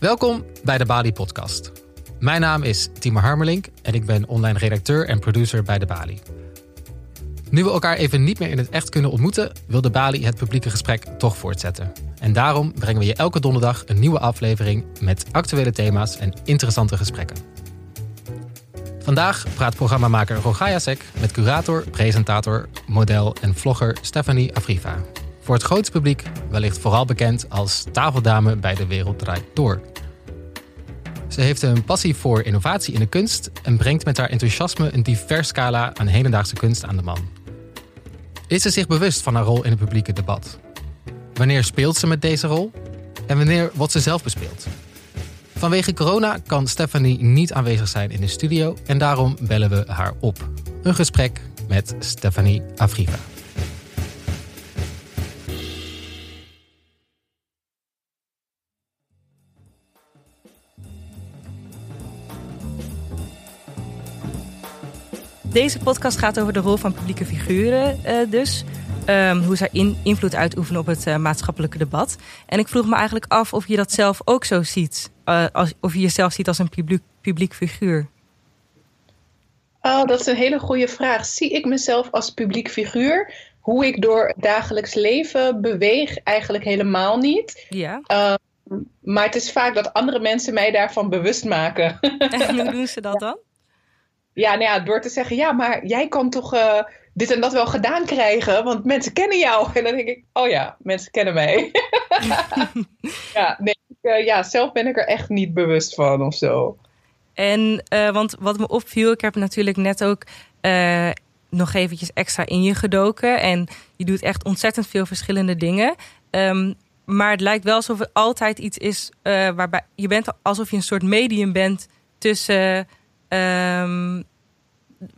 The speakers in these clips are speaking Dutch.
Welkom bij de Bali Podcast. Mijn naam is Timo Harmelink en ik ben online redacteur en producer bij de Bali. Nu we elkaar even niet meer in het echt kunnen ontmoeten, wil de Bali het publieke gesprek toch voortzetten. En daarom brengen we je elke donderdag een nieuwe aflevering met actuele thema's en interessante gesprekken. Vandaag praat programmamaker Rogaya Sek met curator, presentator, model en vlogger Stephanie Afriva. Voor het grootste publiek wellicht vooral bekend als tafeldame bij De Wereld Draait Door. Ze heeft een passie voor innovatie in de kunst en brengt met haar enthousiasme een divers scala aan hedendaagse kunst aan de man. Is ze zich bewust van haar rol in het publieke debat? Wanneer speelt ze met deze rol? En wanneer wordt ze zelf bespeeld? Vanwege corona kan Stephanie niet aanwezig zijn in de studio en daarom bellen we haar op. Een gesprek met Stephanie Afriva. Deze podcast gaat over de rol van publieke figuren uh, dus. Um, hoe zij in, invloed uitoefenen op het uh, maatschappelijke debat. En ik vroeg me eigenlijk af of je dat zelf ook zo ziet. Uh, als, of je jezelf ziet als een publiek, publiek figuur. Oh, dat is een hele goede vraag. Zie ik mezelf als publiek figuur? Hoe ik door het dagelijks leven beweeg, eigenlijk helemaal niet. Ja. Uh, maar het is vaak dat andere mensen mij daarvan bewust maken. En hoe doen ze dat dan? Ja, nou ja, door te zeggen, ja, maar jij kan toch uh, dit en dat wel gedaan krijgen, want mensen kennen jou. En dan denk ik, oh ja, mensen kennen mij. ja, nee, uh, ja, zelf ben ik er echt niet bewust van of zo. En, uh, want wat me opviel, ik heb natuurlijk net ook nog eventjes extra in je gedoken. En je doet echt ontzettend veel verschillende dingen. Um, maar het lijkt wel alsof er altijd iets is waarbij je bent alsof je een soort medium bent tussen Um,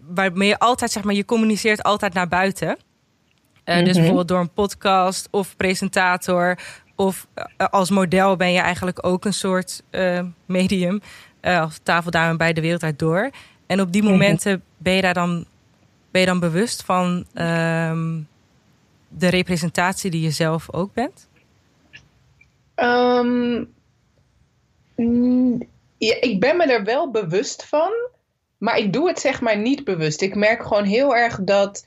waarmee je altijd, zeg maar, je communiceert altijd naar buiten. Uh, mm -hmm. Dus bijvoorbeeld door een podcast of presentator of uh, als model ben je eigenlijk ook een soort uh, medium. als tafeldame bij de wereld uit door. En op die momenten mm -hmm. ben, je daar dan, ben je dan bewust van um, de representatie die je zelf ook bent? Um, ja, ik ben me er wel bewust van, maar ik doe het zeg maar niet bewust. Ik merk gewoon heel erg dat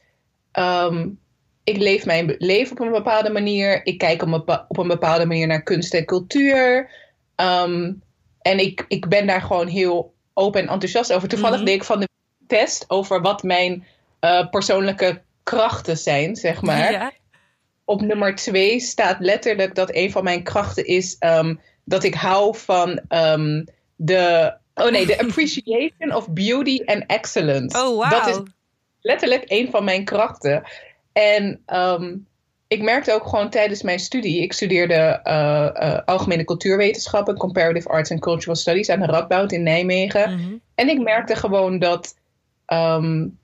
um, ik leef mijn leven op een bepaalde manier. Ik kijk op een bepaalde manier naar kunst en cultuur. Um, en ik, ik ben daar gewoon heel open en enthousiast over. Toevallig mm -hmm. deed ik van de test over wat mijn uh, persoonlijke krachten zijn, zeg maar. Ja. Op nummer twee staat letterlijk dat een van mijn krachten is um, dat ik hou van um, de. Oh nee, de appreciation of beauty and excellence. Oh, wow. Dat is letterlijk een van mijn krachten. En um, ik merkte ook gewoon tijdens mijn studie. Ik studeerde uh, uh, algemene cultuurwetenschappen, comparative arts and cultural studies aan de Radboud in Nijmegen. Mm -hmm. En ik merkte gewoon dat um,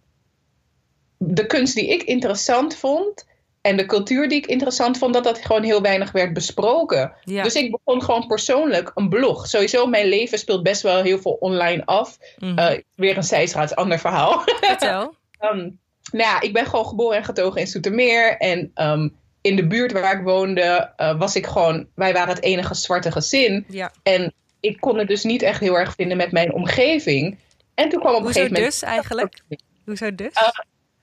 de kunst die ik interessant vond. En de cultuur die ik interessant vond, dat dat gewoon heel weinig werd besproken. Ja. Dus ik begon gewoon persoonlijk een blog. Sowieso, mijn leven speelt best wel heel veel online af. Mm -hmm. uh, weer een zijstraat, ander verhaal. Vertel. um, nou ja, ik ben gewoon geboren en getogen in Soetermeer. En um, in de buurt waar ik woonde, uh, was ik gewoon... Wij waren het enige zwarte gezin. Ja. En ik kon het dus niet echt heel erg vinden met mijn omgeving. En toen kwam op Hoezo een gegeven moment... dus eigenlijk? Hoezo dus? Uh,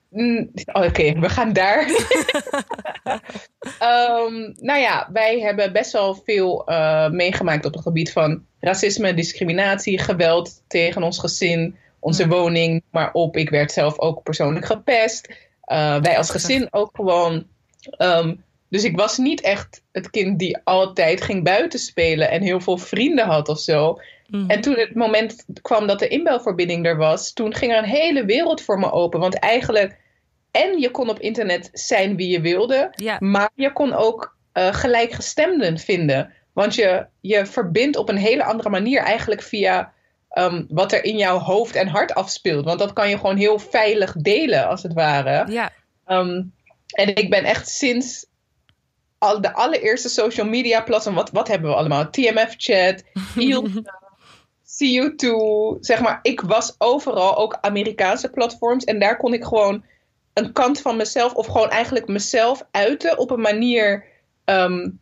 Mm, Oké, okay, we gaan daar. um, nou ja, wij hebben best wel veel uh, meegemaakt op het gebied van racisme, discriminatie, geweld tegen ons gezin, onze mm. woning, maar op. Ik werd zelf ook persoonlijk gepest. Uh, wij als gezin ook gewoon. Um, dus ik was niet echt het kind die altijd ging buiten spelen en heel veel vrienden had of zo. Mm. En toen het moment kwam dat de inbelverbinding er was, toen ging er een hele wereld voor me open. Want eigenlijk, en je kon op internet zijn wie je wilde, ja. maar je kon ook uh, gelijkgestemden vinden. Want je, je verbindt op een hele andere manier eigenlijk via um, wat er in jouw hoofd en hart afspeelt. Want dat kan je gewoon heel veilig delen, als het ware. Ja. Um, en ik ben echt sinds al de allereerste social media platform, wat, wat hebben we allemaal? TMF-chat, See You zeg maar. Ik was overal, ook Amerikaanse platforms. En daar kon ik gewoon een kant van mezelf, of gewoon eigenlijk mezelf uiten op een manier um,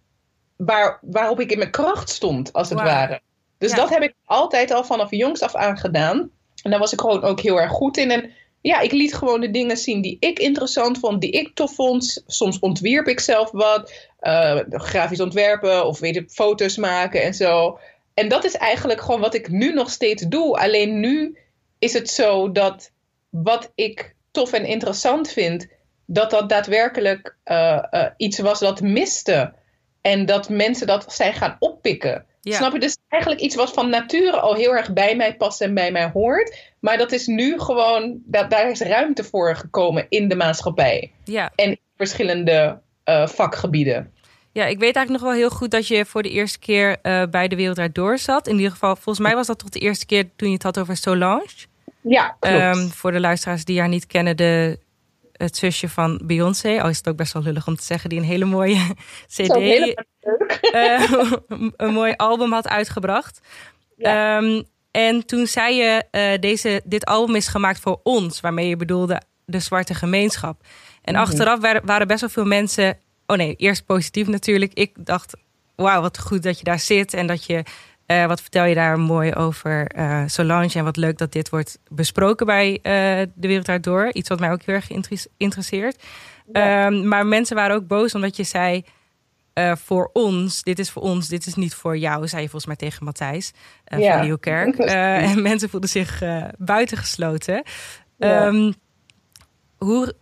waar, waarop ik in mijn kracht stond, als het wow. ware. Dus Ja. dat heb ik altijd al vanaf jongs af aan gedaan. En daar was ik gewoon ook heel erg goed in. En ja, ik liet gewoon de dingen zien die ik interessant vond, die ik tof vond. Soms ontwierp ik zelf wat, eh, grafisch ontwerpen of weet ik, foto's maken en zo. En dat is eigenlijk gewoon wat ik nu nog steeds doe. Alleen nu is het zo dat wat ik tof en interessant vind, dat dat daadwerkelijk eh, eh, iets was dat miste. En dat mensen dat zijn gaan oppikken. Ja. Snap je? Dus eigenlijk iets wat van nature al heel erg bij mij past en bij mij hoort. Maar dat is nu gewoon, dat, daar is ruimte voor gekomen in de maatschappij. Ja. En in verschillende eh, vakgebieden. ja, ik weet eigenlijk nog wel heel goed dat je voor de eerste keer eh, bij de Wereld Door zat. In ieder geval, volgens mij was dat toch de eerste keer toen je het had over Solange. Ja, klopt. Ehm, voor de luisteraars die haar niet kennen, de, het zusje van Beyoncé. Al is het ook best wel lullig om te zeggen, die een hele mooie CD, eh, een mooi album had uitgebracht. Ja. Ehm, en toen zei je, eh, deze, dit album is gemaakt voor ons, waarmee je bedoelde de zwarte gemeenschap. En Mhm. achteraf waren, waren best wel veel mensen, oh nee, eerst positief natuurlijk. Ik dacht, wauw, wat goed dat je daar zit en dat je, eh, wat vertel je daar mooi over eh, Solange en wat leuk dat dit wordt besproken bij eh, De Wereld Draait Door. Iets wat mij ook heel erg interesse- interesseert. Ja. Ehm, maar mensen waren ook boos omdat je zei, voor ons, dit is voor ons, dit is niet voor jou, zei je volgens mij tegen Matthijs Ja. van Nieuwkerk. En mensen voelden zich buitengesloten. Ja. Ehm, hoe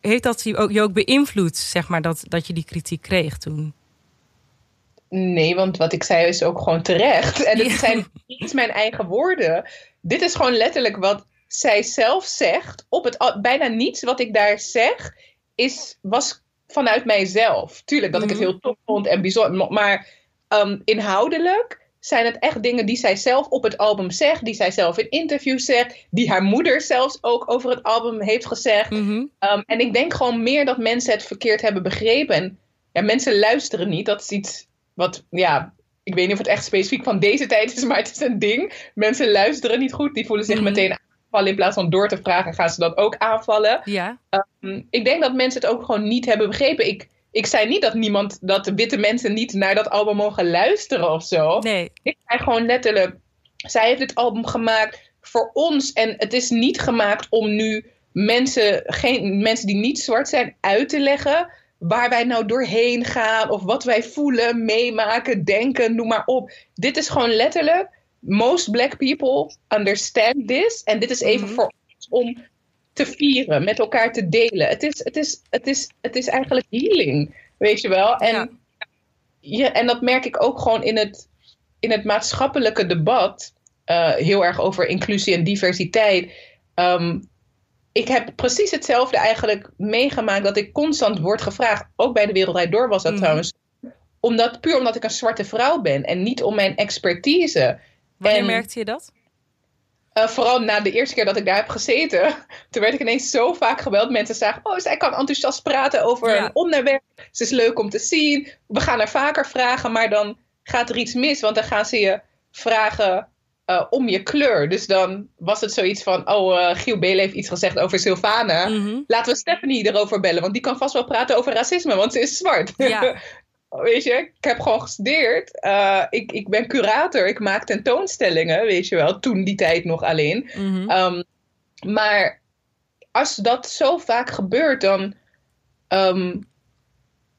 heeft dat je ook, je ook beïnvloed, zeg maar, dat, dat je die kritiek kreeg toen? Nee, want wat ik zei is ook gewoon terecht. En het Ja. zijn niet mijn eigen woorden. Dit is gewoon letterlijk wat zij zelf zegt. Op het, bijna niets wat ik daar zeg, is, was vanuit mijzelf. Tuurlijk dat ik het Mhm. heel tof vond en bijzonder. Maar ehm, inhoudelijk zijn het echt dingen die zij zelf op het album zegt. Die zij zelf in interviews zegt. Die haar moeder zelfs ook over het album heeft gezegd. Mhm. Um, en ik denk gewoon meer dat mensen het verkeerd hebben begrepen. En ja, mensen luisteren niet. Dat is iets wat, ja, ik weet niet of het echt specifiek van deze tijd is, maar het is een ding. Mensen luisteren niet goed. Die voelen zich Mhm. meteen aanvallen. In plaats van door te vragen, gaan ze dat ook aanvallen. Ja, Um, ik denk dat mensen het ook gewoon niet hebben begrepen. Ik, ik zei niet dat niemand, dat de witte mensen niet naar dat album mogen luisteren of zo. nee. Ik zei gewoon letterlijk, zij heeft dit album gemaakt voor ons. En het is niet gemaakt om nu mensen, geen, mensen die niet zwart zijn uit te leggen waar wij nou doorheen gaan of wat wij voelen, meemaken, denken, noem maar op. Dit is gewoon letterlijk, most black people understand this. En dit is even Mhm. voor ons om te vieren, met elkaar te delen. Het is, het is, het is, het is eigenlijk healing, weet je wel. En Ja. ja, en dat merk ik ook gewoon in het, in het maatschappelijke debat. eh, heel erg over inclusie en diversiteit. Ehm, ik heb precies hetzelfde eigenlijk meegemaakt. Dat ik constant word gevraagd. Ook bij de Wereldrijd Door was dat Mhm. trouwens. Omdat, puur omdat ik een zwarte vrouw ben. En niet om mijn expertise. Wanneer En- merkte je dat? Eh, vooral na de eerste keer dat ik daar heb gezeten. Toen werd ik ineens zo vaak gebeld. Mensen zagen, oh, zij kan enthousiast praten over Ja. een onderwerp. Ze is leuk om te zien. We gaan haar vaker vragen, maar dan gaat er iets mis. Want dan gaan ze je vragen eh, om je kleur. Dus dan was het zoiets van, oh, eh, Giel Belen heeft iets gezegd over Sylvana. Mhm. Laten we Stephanie erover bellen, want die kan vast wel praten over racisme, want ze is zwart. Ja. weet je, ik heb gewoon gestudeerd. Eh, ik, ik ben curator, ik maak tentoonstellingen, weet je wel, toen die tijd nog alleen. Mhm. Ehm, maar als dat zo vaak gebeurt, dan. ehm,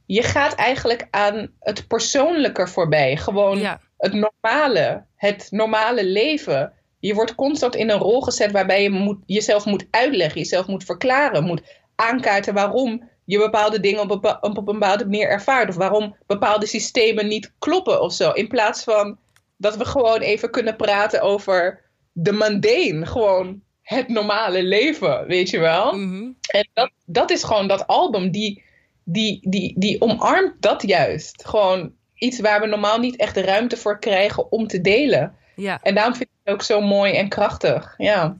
je gaat eigenlijk aan het persoonlijke voorbij. Gewoon ja. Het normale, het normale leven. Je wordt constant in een rol gezet waarbij je moet, jezelf moet uitleggen, jezelf moet verklaren, moet aankaarten waarom je bepaalde dingen op, bepa- op een bepaalde manier ervaart. Of waarom bepaalde systemen niet kloppen of zo. In plaats van dat we gewoon even kunnen praten over de mundane. Gewoon het normale leven, weet je wel. Mhm. En dat, dat is gewoon dat album, die, die, die, die omarmt dat juist. Gewoon iets waar we normaal niet echt de ruimte voor krijgen om te delen. ja. En daarom vind ik het ook zo mooi en krachtig. Ja.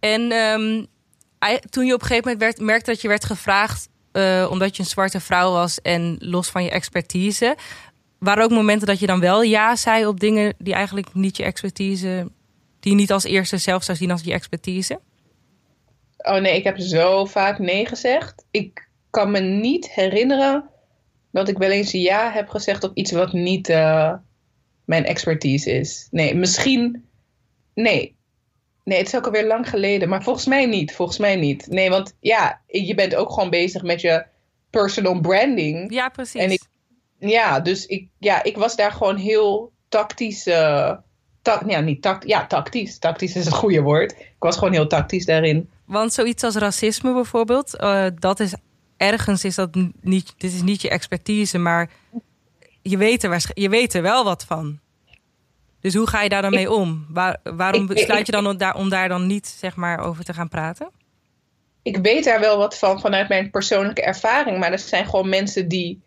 En ei- toen je op een gegeven moment werd, merkte dat je werd gevraagd, eh, omdat je een zwarte vrouw was en los van je expertise, waren ook momenten dat je dan wel ja zei op dingen die eigenlijk niet je expertise, die je niet als eerste zelf zou zien als je expertise? Oh nee, ik heb zo vaak nee gezegd. Ik kan me niet herinneren dat ik wel eens ja heb gezegd op iets wat niet, eh, mijn expertise is. Nee, misschien. Nee. Nee, het is ook alweer lang geleden. Maar volgens mij niet. Volgens mij niet. Nee, want ja, je bent ook gewoon bezig met je personal branding. Ja, precies. En ik, ja, dus ik, ja, ik was daar gewoon heel tactisch. Uh, ja, niet tact, ja, tactisch. Tactisch is het goede woord. Ik was gewoon heel tactisch daarin. Want zoiets als racisme bijvoorbeeld, uh, dat is ergens is dat niet, dit is niet je expertise, maar je weet er, je weet er wel wat van. Dus hoe ga je daar dan mee om? Waar, waarom besluit je dan om daar, om daar dan niet zeg maar, over te gaan praten? Ik weet daar wel wat van vanuit mijn persoonlijke ervaring, maar er zijn gewoon mensen die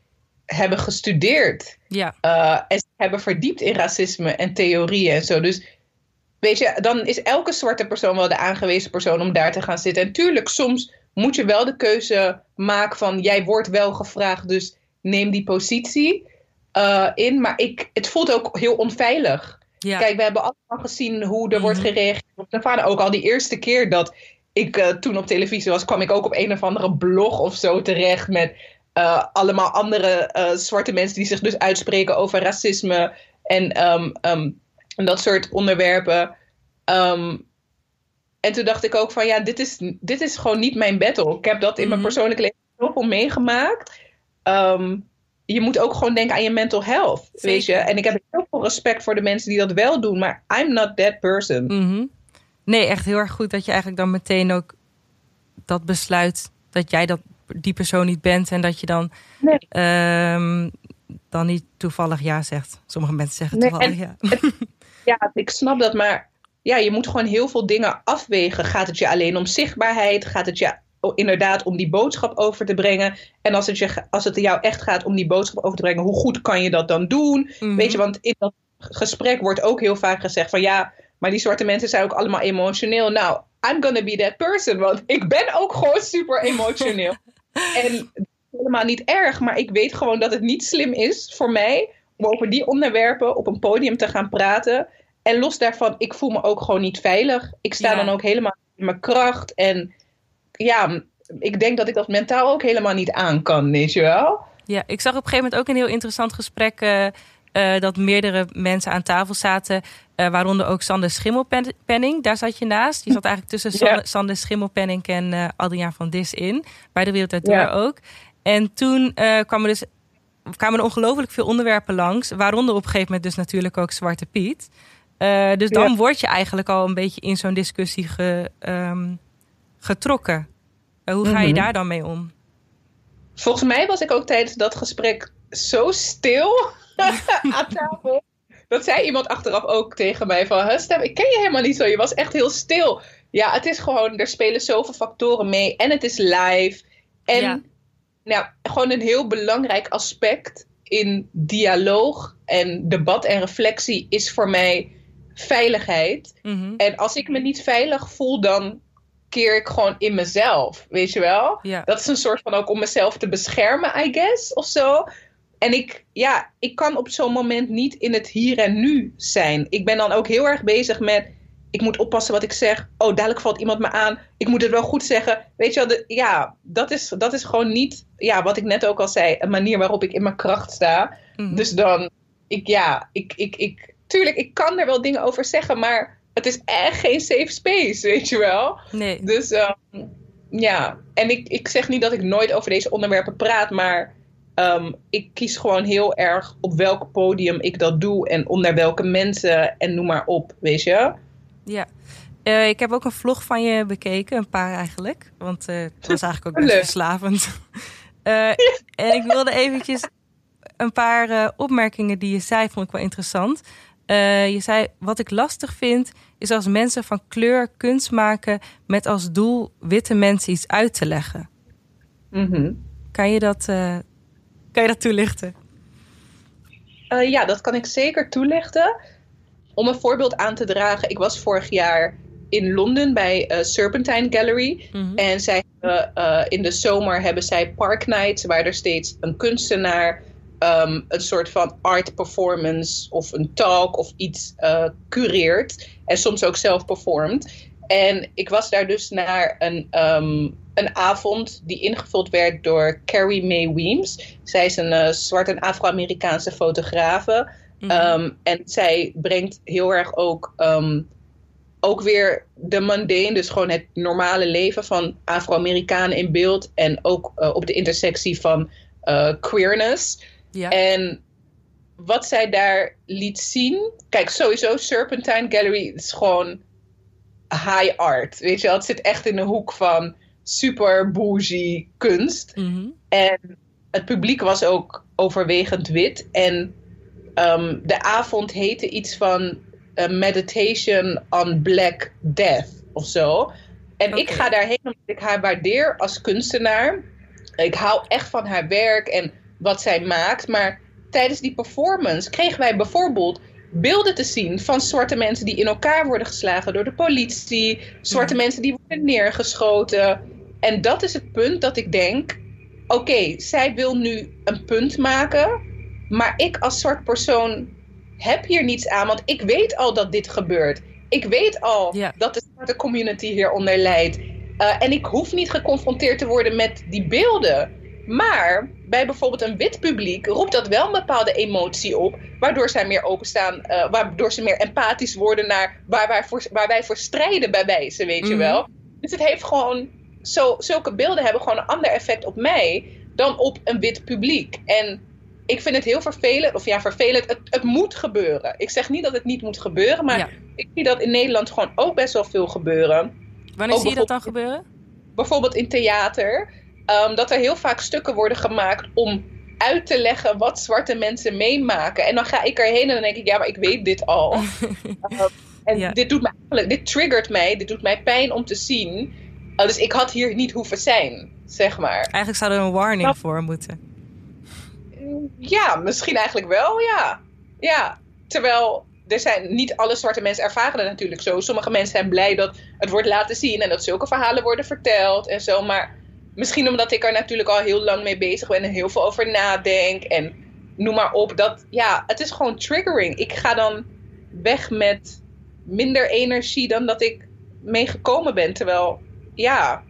hebben gestudeerd ja. Uh, en hebben verdiept in racisme en theorieën en zo. Dus weet je, dan is elke zwarte persoon wel de aangewezen persoon om daar te gaan zitten. En tuurlijk, soms moet je wel de keuze maken van jij wordt wel gevraagd, dus neem die positie uh, in. Maar ik, het voelt ook heel onveilig. Ja. Kijk, we hebben allemaal gezien hoe er wordt mhm. gereageerd op vader. Ook al die eerste keer dat ik uh, toen op televisie was, kwam ik ook op een of andere blog of zo terecht met uh, allemaal andere zwarte mensen die zich dus uitspreken over racisme en um, um, dat soort onderwerpen. Um, en toen dacht ik ook van ja, dit is, dit is gewoon niet mijn battle. Ik heb dat in mijn mhm. persoonlijke leven zoveel meegemaakt. Um, je moet ook gewoon denken aan je mental health. Weet je? En ik heb heel veel respect voor de mensen die dat wel doen, maar I'm not that person. Mhm. Nee, echt heel erg goed dat je eigenlijk dan meteen ook dat besluit dat jij dat, die persoon niet bent en dat je dan, ehm, dan niet toevallig ja zegt. Sommige mensen zeggen toevallig ja. ja, ik snap dat, maar ja, je moet gewoon heel veel dingen afwegen. Gaat het je alleen om zichtbaarheid? Gaat het je inderdaad om die boodschap over te brengen? En als het, je, als het jou echt gaat om die boodschap over te brengen, hoe goed kan je dat dan doen? Mhm. Weet je, want in dat gesprek wordt ook heel vaak gezegd van ja, maar die zwarte mensen zijn ook allemaal emotioneel. Nou, I'm gonna be that person, want ik ben ook gewoon super emotioneel. en helemaal niet erg, maar ik weet gewoon dat het niet slim is voor mij om over die onderwerpen op een podium te gaan praten. En los daarvan, ik voel me ook gewoon niet veilig. Ik sta dan ook helemaal in mijn kracht. En ja, ik denk dat ik dat mentaal ook helemaal niet aan kan, weet je wel? Ja, ik zag op een gegeven moment ook een heel interessant gesprek. Uh, uh, dat meerdere mensen aan tafel zaten. Uh, waaronder ook Sander Schimmelpenning. Daar zat je naast. Die zat eigenlijk tussen. Sander Schimmelpenning en Adriaan van Dis in. Bij de Wereld ja. ook. En toen kwamen, dus, kwamen er ongelooflijk veel onderwerpen langs. Waaronder op een gegeven moment dus natuurlijk ook Zwarte Piet. Uh, dus dan word je eigenlijk al een beetje in zo'n discussie ge, um, getrokken. Uh, hoe ga je mm -hmm. daar dan mee om? Volgens mij was ik ook tijdens dat gesprek zo stil aan tafel. Dat zei iemand achteraf ook tegen mij van... Stem, ik ken je helemaal niet zo. Je was echt heel stil. Ja, het is gewoon... Er spelen zoveel factoren mee. En het is live. En ja. nou, gewoon een heel belangrijk aspect in dialoog en debat en reflectie is voor mij veiligheid. Mhm. En als ik me niet veilig voel, dan keer ik gewoon in mezelf, weet je wel? Ja. Dat is een soort van ook om mezelf te beschermen, I guess, of zo. En ik, ja, ik kan op zo'n moment niet in het hier en nu zijn. Ik ben dan ook heel erg bezig met, ik moet oppassen wat ik zeg. Oh, dadelijk valt iemand me aan. Ik moet het wel goed zeggen. Weet je wel, de, ja, dat is, dat is gewoon niet, ja, wat ik net ook al zei, een manier waarop ik in mijn kracht sta. Mhm. Dus dan, ik, ja, ik, ik, ik, tuurlijk, ik kan er wel dingen over zeggen, maar het is echt geen safe space, weet je wel. Nee. Dus um, ja, en ik, ik zeg niet dat ik nooit over deze onderwerpen praat, maar um, ik kies gewoon heel erg op welk podium ik dat doe en onder welke mensen en noem maar op, weet je. Ja. Uh, ik heb ook een vlog van je bekeken, een paar eigenlijk. Want uh, het was eigenlijk ook best verslavend. uh, en ik wilde eventjes een paar opmerkingen die je zei, vond ik wel interessant. Uh, je zei, wat ik lastig vind, is als mensen van kleur kunst maken met als doel witte mensen iets uit te leggen. Mm -hmm. Kan, je dat, uh, kan je dat toelichten? Uh, ja, dat kan ik zeker toelichten. Om een voorbeeld aan te dragen, ik was vorig jaar in Londen bij Serpentine Gallery. Mm -hmm. En zij hebben, in de zomer hebben zij Park Nights, waar er steeds een kunstenaar um, een soort van art performance of een talk of iets uh, cureert. En soms ook zelf performt. En ik was daar dus naar een, um, een avond die ingevuld werd door Carrie Mae Weems. Zij is een uh, zwarte en Afro-Amerikaanse fotografe. Mhm. Ehm, en zij brengt heel erg ook, ehm, ook weer de mundane, dus gewoon het normale leven van Afro-Amerikanen in beeld. En ook uh, op de intersectie van uh, queerness. Ja. En wat zij daar liet zien. Kijk, sowieso Serpentine Gallery is gewoon high art. Weet je wel, het zit echt in de hoek van super bougie kunst. Mhm. En het publiek was ook overwegend wit. En um, de avond heette iets van uh, Meditation on Black Death of zo. En ik ga daarheen omdat ik haar waardeer als kunstenaar. Ik hou echt van haar werk en wat zij maakt. Maar tijdens die performance kregen wij bijvoorbeeld beelden te zien van zwarte mensen die in elkaar worden geslagen door de politie, zwarte mensen die worden neergeschoten. En dat is het punt dat ik denk: oké, zij wil nu een punt maken, maar ik als zwart persoon heb hier niets aan, want ik weet al dat dit gebeurt. Ik weet al dat de zwarte community hieronder lijdt. Uh, en ik hoef niet geconfronteerd te worden met die beelden. Maar bij bijvoorbeeld een wit publiek roept dat wel een bepaalde emotie op, waardoor zij meer openstaan, uh, waardoor ze meer empathisch worden naar waar wij voor, waar wij voor strijden bij wijze, weet je mhm. wel. Dus het heeft gewoon, zo, zulke beelden hebben gewoon een ander effect op mij dan op een wit publiek. En ik vind het heel vervelend, of ja, vervelend, het, het moet gebeuren. Ik zeg niet dat het niet moet gebeuren, maar ik zie dat in Nederland gewoon ook best wel veel gebeuren. Wanneer zie je dat dan gebeuren? Bijvoorbeeld in theater Um, dat er heel vaak stukken worden gemaakt om uit te leggen wat zwarte mensen meemaken. En dan ga ik erheen en dan denk ik, ja, maar ik weet dit al. um, en dit doet me eigenlijk, dit triggert mij, dit doet mij pijn om te zien. Uh, dus ik had hier niet hoeven zijn, zeg maar. Eigenlijk zou er een warning nou, voor moeten. Ja, misschien eigenlijk wel, ja. Ja, terwijl er zijn niet alle zwarte mensen ervaren het natuurlijk zo. Sommige mensen zijn blij dat het wordt laten zien en dat zulke verhalen worden verteld en zo. Maar misschien omdat ik er natuurlijk al heel lang mee bezig ben en heel veel over nadenk. En noem maar op. Dat, ja, het is gewoon triggering. Ik ga dan weg met minder energie dan dat ik mee gekomen ben. Terwijl, ja.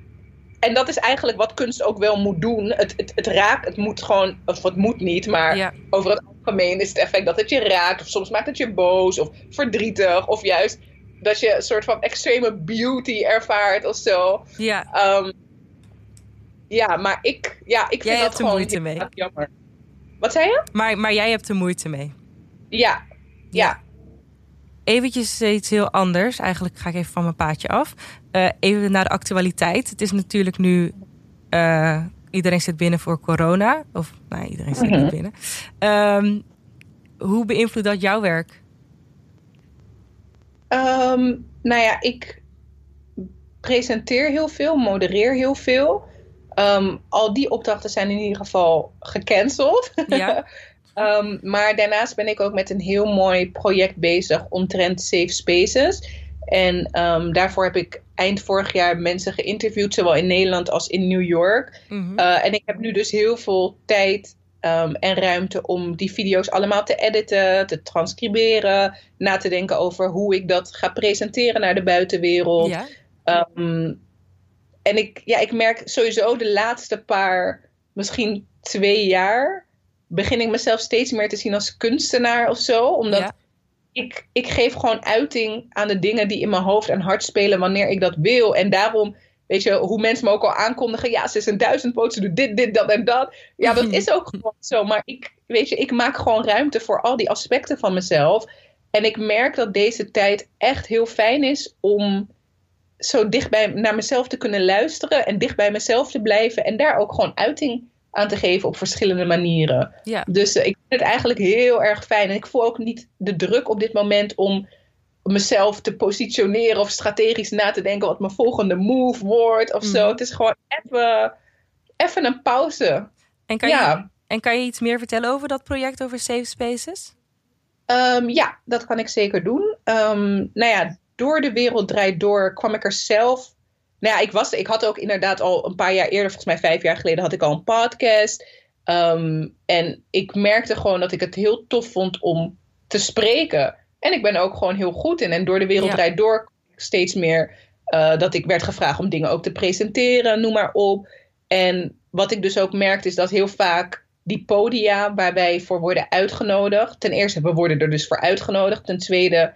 En dat is eigenlijk wat kunst ook wel moet doen. Het, het, het raakt, het moet gewoon, of het moet niet, maar over het algemeen is het effect dat het je raakt. Of soms maakt het je boos of verdrietig. Of juist dat je een soort van extreme beauty ervaart of zo. Ja. Ehm, ja, maar ik, ja, ik vind jij dat hebt gewoon moeite mee. jammer. Wat zei je? Maar, maar jij hebt er moeite mee. Ja, ja. Eventjes iets heel anders. Eigenlijk ga ik even van mijn paadje af. Uh, even naar de actualiteit. Het is natuurlijk nu... Uh, iedereen zit binnen voor corona. Of, nou, iedereen zit mm niet binnen. Um, hoe beïnvloedt dat jouw werk? Um, nou ja, ik presenteer heel veel, modereer heel veel. Um, al die opdrachten zijn in ieder geval gecanceld. Ja. um, maar daarnaast ben ik ook met een heel mooi project bezig omtrent safe spaces. En um, daarvoor heb ik eind vorig jaar mensen geïnterviewd, zowel in Nederland als in New York. Mm -hmm. uh, en ik heb nu dus heel veel tijd en ruimte om die video's allemaal te editen, te transcriberen, na te denken over hoe ik dat ga presenteren naar de buitenwereld. Ja. Um, en ik, ja, ik merk sowieso de laatste paar, misschien twee jaar, begin ik mezelf steeds meer te zien als kunstenaar of zo. Omdat ik, ik geef gewoon uiting aan de dingen die in mijn hoofd en hart spelen wanneer ik dat wil. En daarom, weet je, hoe mensen me ook al aankondigen, ja, ze is een duizendpoot, ze doet dit, dit, dat en dat. Ja, dat is ook gewoon zo. Maar ik, weet je, ik maak gewoon ruimte voor al die aspecten van mezelf. En ik merk dat deze tijd echt heel fijn is om zo dicht bij, naar mezelf te kunnen luisteren en dicht bij mezelf te blijven en daar ook gewoon uiting aan te geven op verschillende manieren. Ja. Dus uh, ik vind het eigenlijk heel erg fijn. En ik voel ook niet de druk op dit moment om mezelf te positioneren of strategisch na te denken wat mijn volgende move wordt of zo. Mhm. Het is gewoon even, even een pauze. En kan, ja. je, en kan je iets meer vertellen over dat project over Safe Spaces? Um, ja, dat kan ik zeker doen. Um, nou ja, door de wereld draait door kwam ik er zelf. Nou ja, ik, was, ik had ook inderdaad al een paar jaar eerder, volgens mij vijf jaar geleden, had ik al een podcast. Um, en ik merkte gewoon dat ik het heel tof vond om te spreken. En ik ben ook gewoon heel goed in. En door de wereld draait door steeds meer uh, dat ik werd gevraagd om dingen ook te presenteren, noem maar op. En wat ik dus ook merkte is dat heel vaak die podia waar wij voor worden uitgenodigd. Ten eerste, we worden er dus voor uitgenodigd. Ten tweede,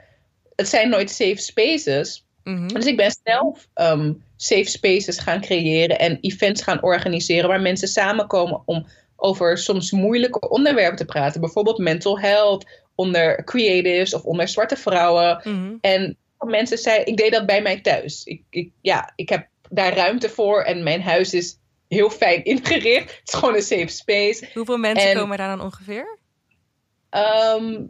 het zijn nooit safe spaces. Mhm. Dus ik ben zelf ehm, safe spaces gaan creëren en events gaan organiseren waar mensen samenkomen om over soms moeilijke onderwerpen te praten. Bijvoorbeeld mental health, onder creatives of onder zwarte vrouwen. Mhm. En mensen zeiden, ik deed dat bij mij thuis. Ik, ik, ja, ik heb daar ruimte voor en mijn huis is heel fijn ingericht. Het is gewoon een safe space. Hoeveel mensen En- komen daar dan ongeveer? Ehm,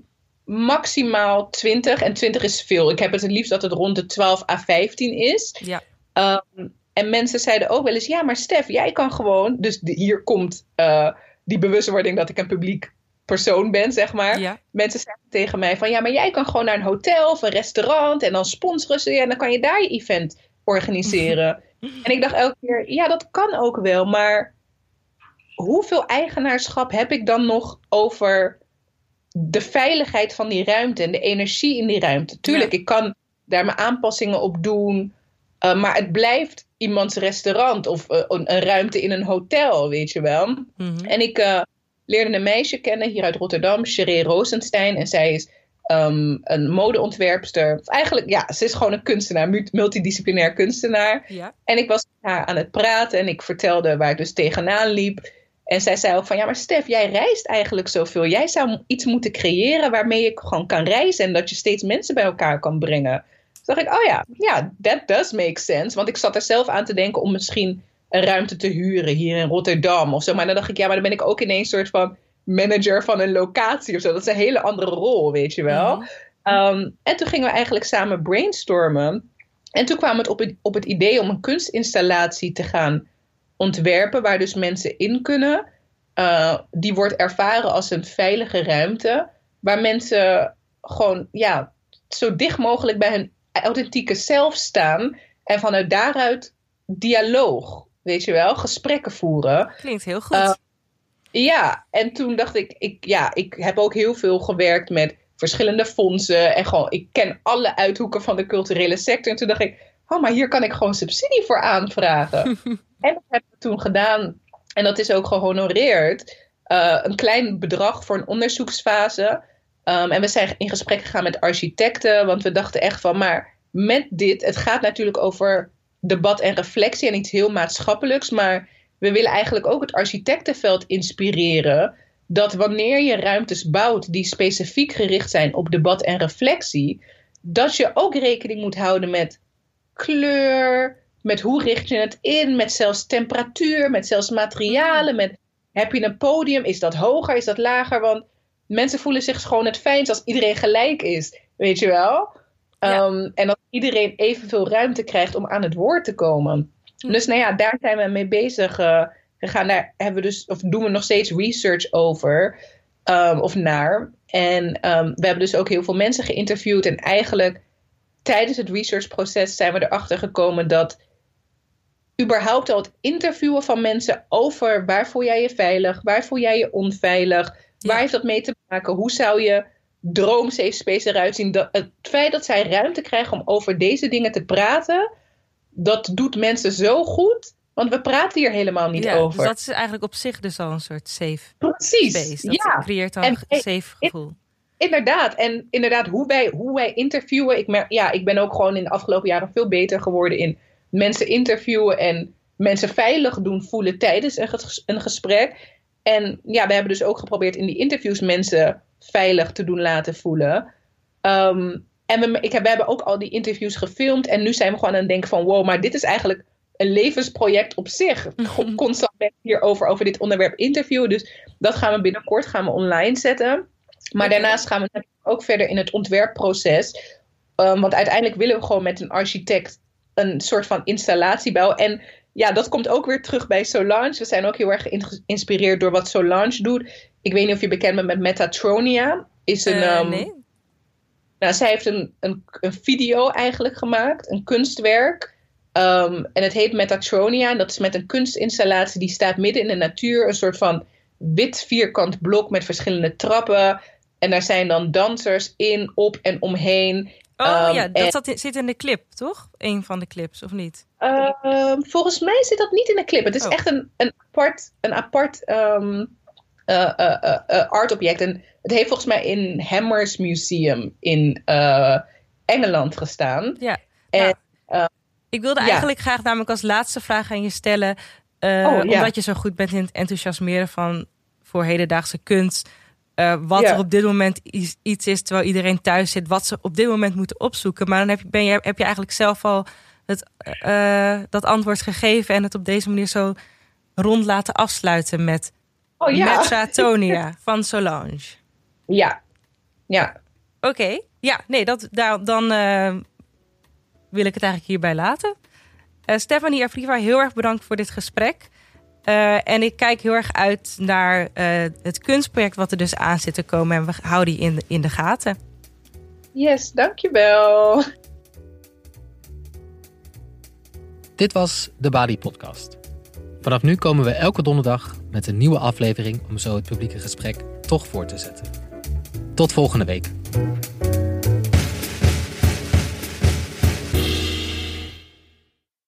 maximaal 20 en 20 is veel. Ik heb het het liefst dat het rond de 12 à 15 is. Ja. Ehm, en mensen zeiden ook wel eens: ja, maar Stef, jij kan gewoon. Dus de- hier komt eh, die bewustwording dat ik een publiek persoon ben, zeg maar. Ja. Mensen zeggen tegen mij: van ja, maar jij kan gewoon naar een hotel of een restaurant en dan sponsoren ze je en dan kan je daar je event organiseren. en ik dacht elke keer: ja, dat kan ook wel, maar hoeveel eigenaarschap heb ik dan nog over de veiligheid van die ruimte en de energie in die ruimte? Tuurlijk, Ja. ik kan daar mijn aanpassingen op doen. Uh, maar het blijft iemands restaurant of uh, een, een, ruimte in een hotel, weet je wel. Mhm. En ik uh, leerde een meisje kennen hier uit Rotterdam, Sheree Rosenstein. En zij is um, een modeontwerpster. Of eigenlijk, ja, ze is gewoon een kunstenaar, multidisciplinair kunstenaar. Ja. En ik was met haar aan het praten en ik vertelde waar ik dus tegenaan liep. En zij zei ook van, ja, maar Stef, jij reist eigenlijk zoveel. Jij zou iets moeten creëren waarmee je gewoon kan reizen en dat je steeds mensen bij elkaar kan brengen. Toen dacht ik, oh ja, ja, that does make sense. Want ik zat er zelf aan te denken om misschien een ruimte te huren hier in Rotterdam of zo. Maar dan dacht ik, ja, maar dan ben ik ook ineens een soort van manager van een locatie of zo. Dat is een hele andere rol, weet je wel. Mhm. Um, en toen gingen we eigenlijk samen brainstormen. En toen kwam het op het, op het idee om een kunstinstallatie te gaan ontwerpen, waar dus mensen in kunnen. Uh, die wordt ervaren als een veilige ruimte, waar mensen gewoon ja, zo dicht mogelijk bij hun authentieke zelf staan en vanuit daaruit dialoog, weet je wel, gesprekken voeren. Klinkt heel goed. Uh, ja, en toen dacht ik, ik, ja, ik heb ook heel veel gewerkt met verschillende fondsen en gewoon, ik ken alle uithoeken van de culturele sector. En toen dacht ik, oh, maar hier kan ik gewoon subsidie voor aanvragen. en dat heb ik toen gedaan en dat is ook gehonoreerd. Uh, een klein bedrag voor een onderzoeksfase. Um, en we zijn in gesprek gegaan met architecten, want we dachten echt van, maar met dit, het gaat natuurlijk over debat en reflectie en iets heel maatschappelijks, maar we willen eigenlijk ook het architectenveld inspireren dat wanneer je ruimtes bouwt die specifiek gericht zijn op debat en reflectie, dat je ook rekening moet houden met kleur, met hoe richt je het in, met zelfs temperatuur, met zelfs materialen, met heb je een podium, is dat hoger, is dat lager? Want mensen voelen zich gewoon het fijnst als iedereen gelijk is, weet je wel? Ja. Um, en dat iedereen evenveel ruimte krijgt om aan het woord te komen. Hm. Dus nou ja, daar zijn we mee bezig uh, gegaan. Daar hebben we dus, of doen we nog steeds research over, um, of naar. En um, we hebben dus ook heel veel mensen geïnterviewd. En eigenlijk tijdens het researchproces zijn we erachter gekomen dat überhaupt al het interviewen van mensen over waar voel jij je veilig, waar voel jij je onveilig, ja. waar heeft dat mee te maken, hoe zou je droom safe space eruit zien. Dat, het feit dat zij ruimte krijgen om over deze dingen te praten, dat doet mensen zo goed. Want we praten hier helemaal niet ja, over. Dus dat is eigenlijk op zich dus al een soort safe Precies, space. Dat ja. creëert dan En, een safe gevoel. Inderdaad. En inderdaad, hoe wij, hoe wij interviewen. Ik, merk, ja, ik ben ook gewoon in de afgelopen jaren veel beter geworden in mensen interviewen en mensen veilig doen voelen tijdens een, ges een gesprek. En ja, we hebben dus ook geprobeerd in die interviews mensen veilig te doen laten voelen. Um, en we, ik heb, we hebben ook al die interviews gefilmd. En nu zijn we gewoon aan het denken van... wow, maar dit is eigenlijk een levensproject op zich. Constant ben ik hierover over dit onderwerp interviewen. Dus dat gaan we binnenkort gaan we online zetten. Maar daarnaast gaan we ook verder in het ontwerpproces. Um, want uiteindelijk willen we gewoon met een architect... een soort van installatie bouwen. En ja, dat komt ook weer terug bij Solange. We zijn ook heel erg geïnspireerd door wat Solange doet. Ik weet niet of je bekend bent met Metatronia. Is een, uh, um, nee. Nou, zij heeft een, een, een, video eigenlijk gemaakt, een kunstwerk. Um, en het heet Metatronia. En dat is met een kunstinstallatie die staat midden in de natuur. Een soort van wit vierkant blok met verschillende trappen. En daar zijn dan dansers in, op en omheen. Oh um, ja, dat en, zat, zit in de clip, toch? Een van de clips, of niet? Uh, volgens mij zit dat niet in de clip. Het is oh. echt een, een apart, een apart um, uh, uh, artobject. En het heeft volgens mij in Hammers Museum in Engeland gestaan. Ja. En, ik wilde eigenlijk graag namelijk als laatste vraag aan je stellen. Oh, omdat je zo goed bent in het enthousiasmeren van voor hedendaagse kunst. Wat er op dit moment iets is terwijl iedereen thuis zit, wat ze op dit moment moeten opzoeken. Maar dan heb je, ben je, heb je eigenlijk zelf al het, dat antwoord gegeven en het op deze manier zo rond laten afsluiten met oh, ja. Van Solange. Ja, ja. Oké, ja, nee, dat, daar, dan uh, wil ik het eigenlijk hierbij laten. Stefanie Afriva, heel erg bedankt voor dit gesprek. Uh, en ik kijk heel erg uit naar het kunstproject wat er dus aan zit te komen. En we houden die in de, in de gaten. Yes, dankjewel. Dit was de Bali Podcast. Vanaf nu komen we elke donderdag met een nieuwe aflevering om zo het publieke gesprek toch voor te zetten. Tot volgende week.